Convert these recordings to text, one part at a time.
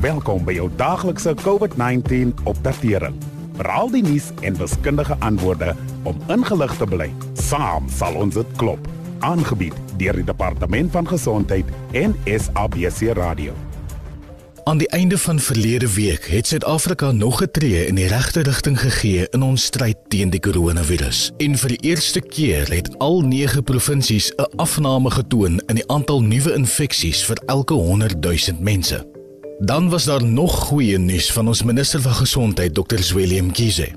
Welkom by jou daaglikse COVID-19 opdatering. Raal die nuus en wiskundige antwoorde om ingelig te bly. Saam sal ons dit klop. Aangebied deur die Departement van Gesondheid en SABC Radio. Aan die einde van verlede week het Suid-Afrika nog 'n tree in die regte rigting gegee in ons stryd teen die koronavirus. En vir die eerste keer het al 9 provinsies 'n afname getoon in die aantal nuwe infeksies vir elke 100 000 mense. Dan was daar nog goeie nuus van ons minister van gesondheid Dr. Willem Kiese.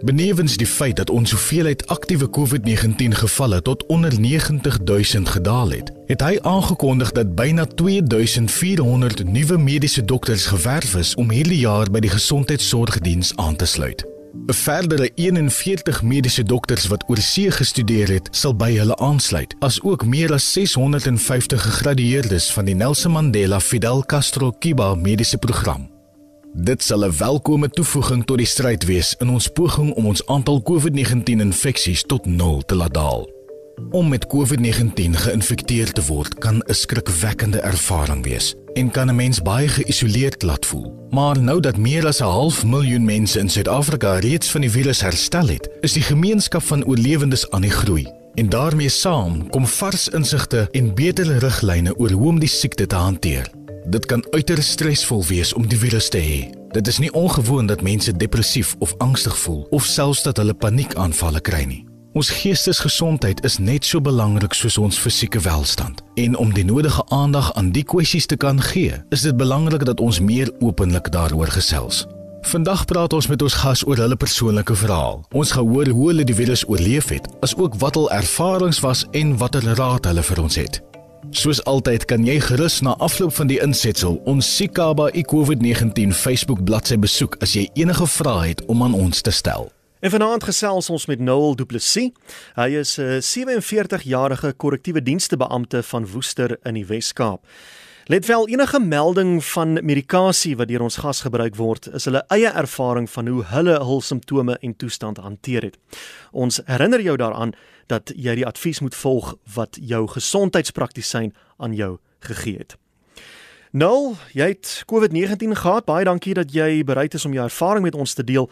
Benewens die feit dat ons hoeveelheid aktiewe COVID-19 gevalle tot onder 90000 gedaal het, het hy aangekondig dat byna 2400 nuwe mediese dokters gewerf is om hierdie jaar by die gesondheidsorgdiens aan te sluit. 'n Verdere 41 mediese dokters wat oorsee gestudeer het, sal by hulle aansluit, asook meer as 650 gegradueerdes van die Nelson Mandela Fidel Castro Kiba mediese program. Dit sal 'n welkome toevoeging tot die stryd wees in ons poging om ons aantal COVID-19 infeksies tot 0 te laat daal. Om met COVID-19 geïnfekteer te word kan 'n skrikwekkende ervaring wees en kan 'n mens baie geïsoleerd laat voel. Maar nou dat meer as 'n half miljoen mense in Suid-Afrika reeds van die virus herstel het, is die gemeenskap van oorlewendes aan die groei. En daarmee saam kom vars insigte en beter riglyne oor hoe om die siekte te hanteer. Dit kan uiters stresvol wees om die virus te hê. Dit is nie ongewoon dat mense depressief of angstig voel of selfs dat hulle paniekaanvalle kry nie. Ons geestesgesondheid is net so belangrik soos ons fisieke welstand. En om die nodige aandag aan die kwessies te kan gee, is dit belangrik dat ons meer openlik daaroor gesels. Vandag praat ons met ons gas oor hulle persoonlike verhaal. Ons gaan hoor hoe hulle die virus oorleef het, asook wat hul ervarings was en watter raad hulle vir ons het. Soos altyd kan jy gerus na afloop van die insetsel ons Sikaba iCovid-19 Facebook bladsy besoek as jy enige vrae het om aan ons te stel. En vanaand gesels ons met Noel Du Plessis. Hy is 'n 47-jarige korrektiewe dienste beampte van Woester in die Wes-Kaap. Let wel enige melding van medikasie wat deur ons gas gebruik word, is hulle eie ervaring van hoe hulle hul simptome en toestand hanteer het. Ons herinner jou daaraan dat jy die advies moet volg wat jou gesondheidspraktisyn aan jou gegee het. Nou, jy het COVID-19 gehad. Baie dankie dat jy bereid is om jou ervaring met ons te deel.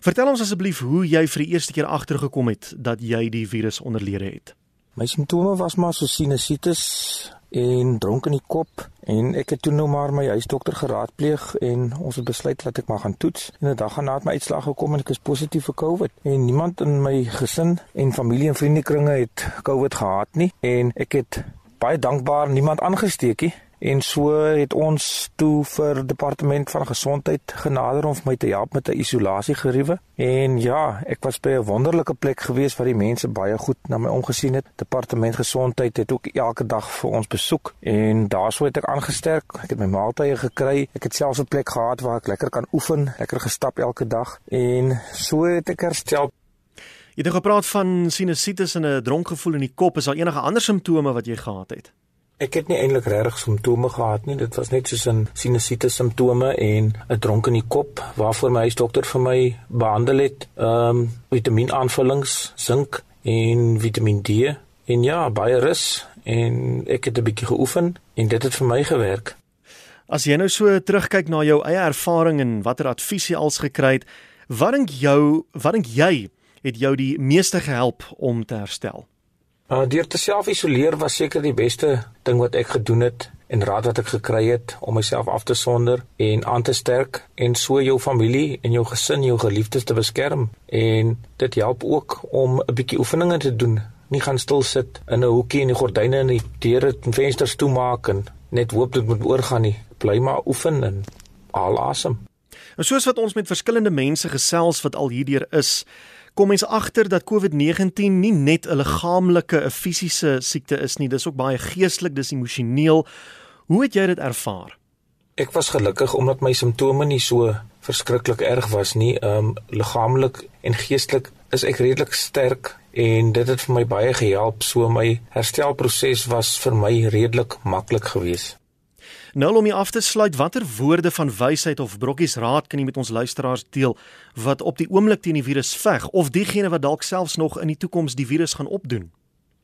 Vertel ons asseblief hoe jy vir die eerste keer agtergekom het dat jy die virus onderlede het. My simptome was maar so sinusitis, en dronk in die kop en ek het toe nou maar my huisdokter geraadpleeg en ons het besluit dat ek maar gaan toets. En 'n dag daarna het my uitslag gekom en ek is positief vir COVID. En niemand in my gesin en familie en vriendekringe het COVID gehad nie. En ek het baie dankbaar niemand aangesteek nie En so het ons toe vir departement van gesondheid genader om my te help met 'n isolasiegeriewe. En ja, ek was by 'n wonderlike plek gewees waar die mense baie goed na my omgesien het. Departement gesondheid het ook elke dag vir ons besoek en daarso het ek aangesterk. Ek het my maaltye gekry. Ek het selfs 'n plek gehad waar ek lekker kan oefen, lekker gestap elke dag en so het ek herstel. Jy het nou gepraat van sinusitis en 'n dronk gevoel in die kop. Is daar enige ander simptome wat jy gehad het? Ek het nie eintlik regtig simptome gehad nie. Dit was net soos 'n sinusitis simptome en 'n dronk in die kop waarvoor my huisdokter vir my behandel het. Ehm um, vitamienaanvullings, sink en Vitamiin D. En ja, baie rus en ek het 'n bietjie geoefen en dit het vir my gewerk. As jy nou so terugkyk na jou eie ervaring en watter advies jy als gekry het, wat dink jou, wat dink jy het jou die meeste gehelp om te herstel? Uh, deur te self isoleer was seker die beste ding wat ek gedoen het en raad wat ek gekry het om myself af te sonder en aan te sterk en so jou familie en jou gesin, jou geliefdes te beskerm en dit help ook om 'n bietjie oefeninge te doen. Nie gaan stil sit in 'n hoekie en die gordyne en die deure en vensters toemaak en net hoop dit moet oorgaan nie. Bly maar oefen en haal asem. En soos wat ons met verskillende mense gesels wat al hierdeur is, kom mens agter dat COVID-19 nie net 'n liggaamlike, 'n fisiese siekte is nie, dis ook baie geestelik, dis emosioneel. Hoe het jy dit ervaar? Ek was gelukkig omdat my simptome nie so verskriklik erg was nie. Ehm um, liggaamlik en geestelik is ek redelik sterk en dit het vir my baie gehelp. So my herstelproses was vir my redelik maklik geweest. Nou om jy af te sluit, watter woorde van wysheid of brokkies raad kan jy met ons luisteraars deel wat op die oomblik teen die virus veg of diegene wat dalk selfs nog in die toekoms die virus gaan opdoen?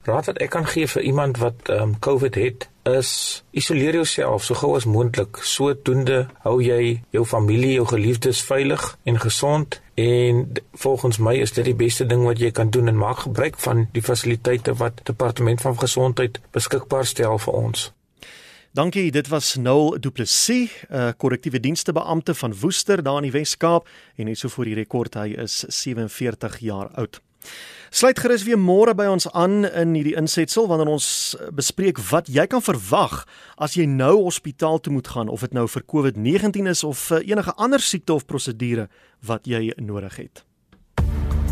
Raad wat ek kan gee vir iemand wat ehm um, COVID het is isoleer jouself so gou as moontlik. Sodoende hou jy jou familie, jou geliefdes veilig en gesond en volgens my is dit die beste ding wat jy kan doen en maak gebruik van die fasiliteite wat departement van gesondheid beskikbaar stel vir ons. Dankie, dit was Noel Du Plessis, 'n uh, korrektiewe dienste beampte van Woester daar in die Wes-Kaap en net so vir die rekord, hy is 47 jaar oud. Sluit gerus weer môre by ons aan in hierdie insetsel wanneer ons eh, bespreek wat jy kan verwag as jy nou hospitaal toe moet gaan of dit nou vir COVID-19 is of eh, enige ander siekte of prosedure wat jy nodig het.